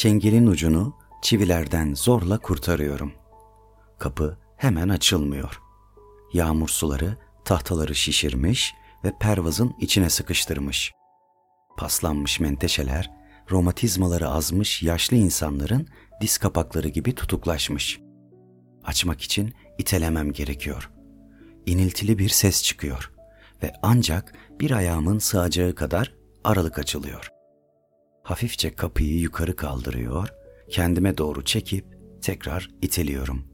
Çengelin ucunu çivilerden zorla kurtarıyorum. Kapı hemen açılmıyor. Yağmur suları tahtaları şişirmiş ve pervazın içine sıkıştırmış. Paslanmış menteşeler, romatizmaları azmış yaşlı insanların diz kapakları gibi tutuklaşmış. Açmak için itelemem gerekiyor. İniltili bir ses çıkıyor ve ancak bir ayağımın sığacağı kadar aralık açılıyor. Hafifçe kapıyı yukarı kaldırıyor, kendime doğru çekip tekrar iteliyorum.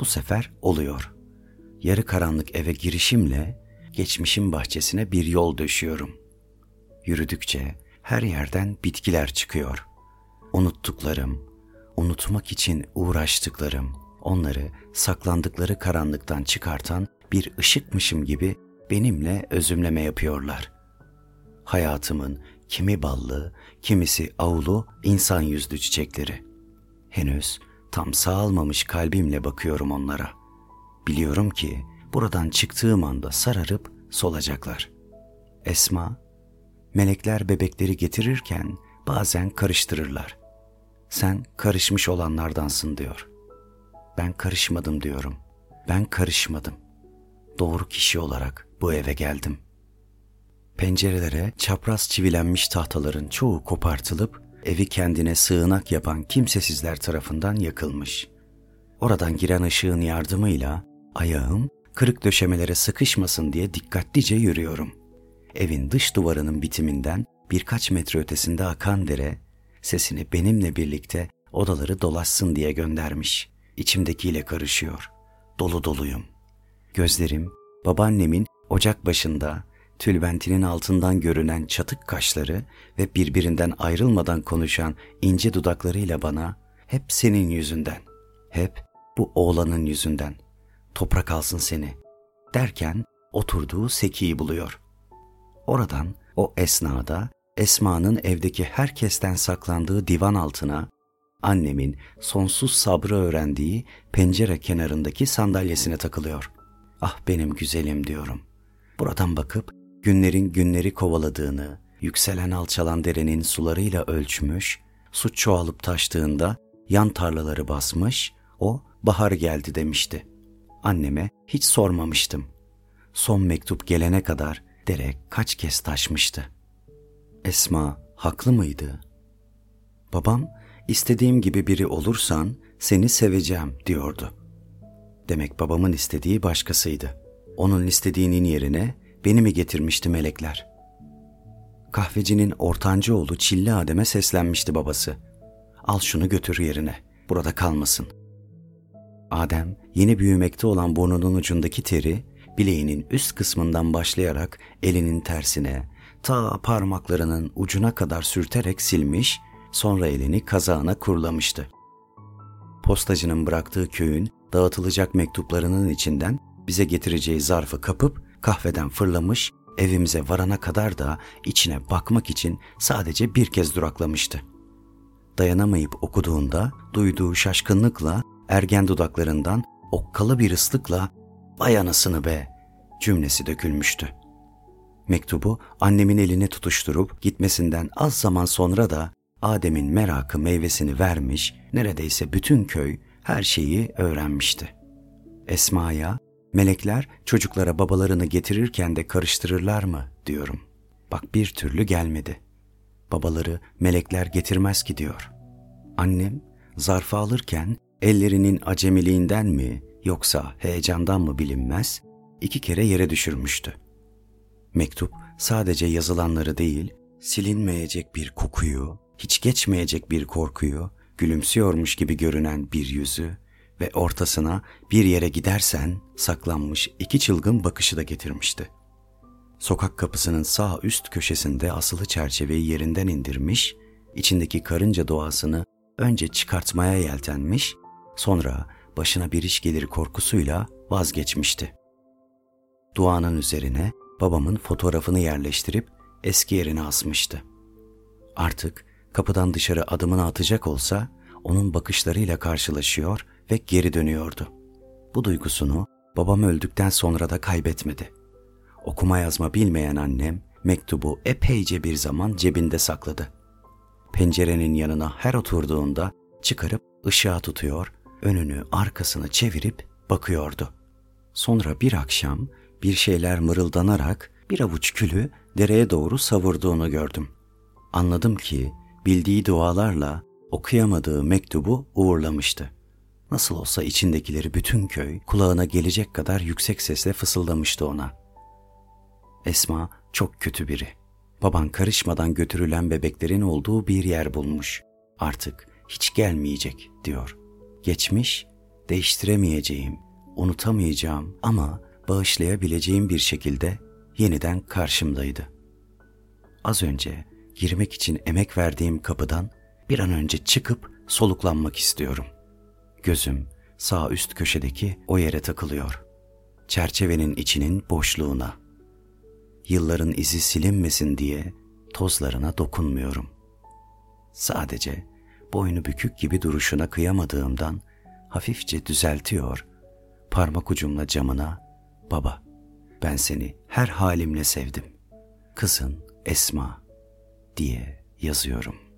Bu sefer oluyor. Yarı karanlık eve girişimle geçmişin bahçesine bir yol döşüyorum. Yürüdükçe her yerden bitkiler çıkıyor. Unuttuklarım, unutmak için uğraştıklarım, onları saklandıkları karanlıktan çıkartan bir ışıkmışım gibi benimle özümleme yapıyorlar. Hayatımın kimi ballı, kimisi avlu insan yüzlü çiçekleri. Henüz tam sağalmamış kalbimle bakıyorum onlara. Biliyorum ki buradan çıktığım anda sararıp solacaklar. Esma, melekler bebekleri getirirken bazen karıştırırlar. Sen karışmış olanlardansın diyor. Ben karışmadım diyorum. Ben karışmadım. Doğru kişi olarak bu eve geldim. Pencerelere çapraz çivilenmiş tahtaların çoğu kopartılıp evi kendine sığınak yapan kimsesizler tarafından yakılmış. Oradan giren ışığın yardımıyla ayağım kırık döşemelere sıkışmasın diye dikkatlice yürüyorum. Evin dış duvarının bitiminden birkaç metre ötesinde akan dere sesini benimle birlikte odaları dolaşsın diye göndermiş. İçimdekiyle karışıyor. Dolu doluyum. Gözlerim babaannemin ocak başında tülbentinin altından görünen çatık kaşları ve birbirinden ayrılmadan konuşan ince dudaklarıyla bana hep senin yüzünden, hep bu oğlanın yüzünden, toprak alsın seni derken oturduğu sekiyi buluyor. Oradan o esnada Esma'nın evdeki herkesten saklandığı divan altına annemin sonsuz sabrı öğrendiği pencere kenarındaki sandalyesine takılıyor. Ah benim güzelim diyorum. Buradan bakıp günlerin günleri kovaladığını, yükselen alçalan derenin sularıyla ölçmüş, su çoğalıp taştığında yan tarlaları basmış, o bahar geldi demişti. Anneme hiç sormamıştım. Son mektup gelene kadar dere kaç kez taşmıştı. Esma haklı mıydı? Babam istediğim gibi biri olursan seni seveceğim diyordu. Demek babamın istediği başkasıydı. Onun istediğinin yerine beni mi getirmişti melekler? Kahvecinin ortancı oğlu Çilli Adem'e seslenmişti babası. Al şunu götür yerine, burada kalmasın. Adem yeni büyümekte olan burnunun ucundaki teri bileğinin üst kısmından başlayarak elinin tersine, ta parmaklarının ucuna kadar sürterek silmiş, sonra elini kazağına kurlamıştı. Postacının bıraktığı köyün dağıtılacak mektuplarının içinden bize getireceği zarfı kapıp kahveden fırlamış, evimize varana kadar da içine bakmak için sadece bir kez duraklamıştı. Dayanamayıp okuduğunda duyduğu şaşkınlıkla ergen dudaklarından okkalı bir ıslıkla ''Vay anasını be!'' cümlesi dökülmüştü. Mektubu annemin eline tutuşturup gitmesinden az zaman sonra da Adem'in merakı meyvesini vermiş, neredeyse bütün köy her şeyi öğrenmişti. Esma'ya, melekler çocuklara babalarını getirirken de karıştırırlar mı diyorum. Bak bir türlü gelmedi. Babaları melekler getirmez ki diyor. Annem zarfı alırken ellerinin acemiliğinden mi yoksa heyecandan mı bilinmez iki kere yere düşürmüştü. Mektup sadece yazılanları değil, silinmeyecek bir kokuyu, hiç geçmeyecek bir korkuyu, gülümsüyormuş gibi görünen bir yüzü ve ortasına bir yere gidersen saklanmış iki çılgın bakışı da getirmişti. Sokak kapısının sağ üst köşesinde asılı çerçeveyi yerinden indirmiş, içindeki karınca doğasını önce çıkartmaya yeltenmiş, sonra başına bir iş gelir korkusuyla vazgeçmişti. Duanın üzerine babamın fotoğrafını yerleştirip eski yerine asmıştı. Artık kapıdan dışarı adımını atacak olsa onun bakışlarıyla karşılaşıyor ve geri dönüyordu. Bu duygusunu babam öldükten sonra da kaybetmedi. Okuma yazma bilmeyen annem mektubu epeyce bir zaman cebinde sakladı. pencerenin yanına her oturduğunda çıkarıp ışığa tutuyor, önünü arkasını çevirip bakıyordu. Sonra bir akşam bir şeyler mırıldanarak bir avuç külü dereye doğru savurduğunu gördüm. Anladım ki bildiği dualarla okuyamadığı mektubu uğurlamıştı. Nasıl olsa içindekileri bütün köy kulağına gelecek kadar yüksek sesle fısıldamıştı ona. Esma çok kötü biri. Baban karışmadan götürülen bebeklerin olduğu bir yer bulmuş. Artık hiç gelmeyecek diyor. Geçmiş, değiştiremeyeceğim, unutamayacağım ama bağışlayabileceğim bir şekilde yeniden karşımdaydı. Az önce girmek için emek verdiğim kapıdan bir an önce çıkıp soluklanmak istiyorum. Gözüm sağ üst köşedeki o yere takılıyor. Çerçevenin içinin boşluğuna. Yılların izi silinmesin diye tozlarına dokunmuyorum. Sadece boynu bükük gibi duruşuna kıyamadığımdan hafifçe düzeltiyor. Parmak ucumla camına baba ben seni her halimle sevdim. Kızın Esma diye yazıyorum.''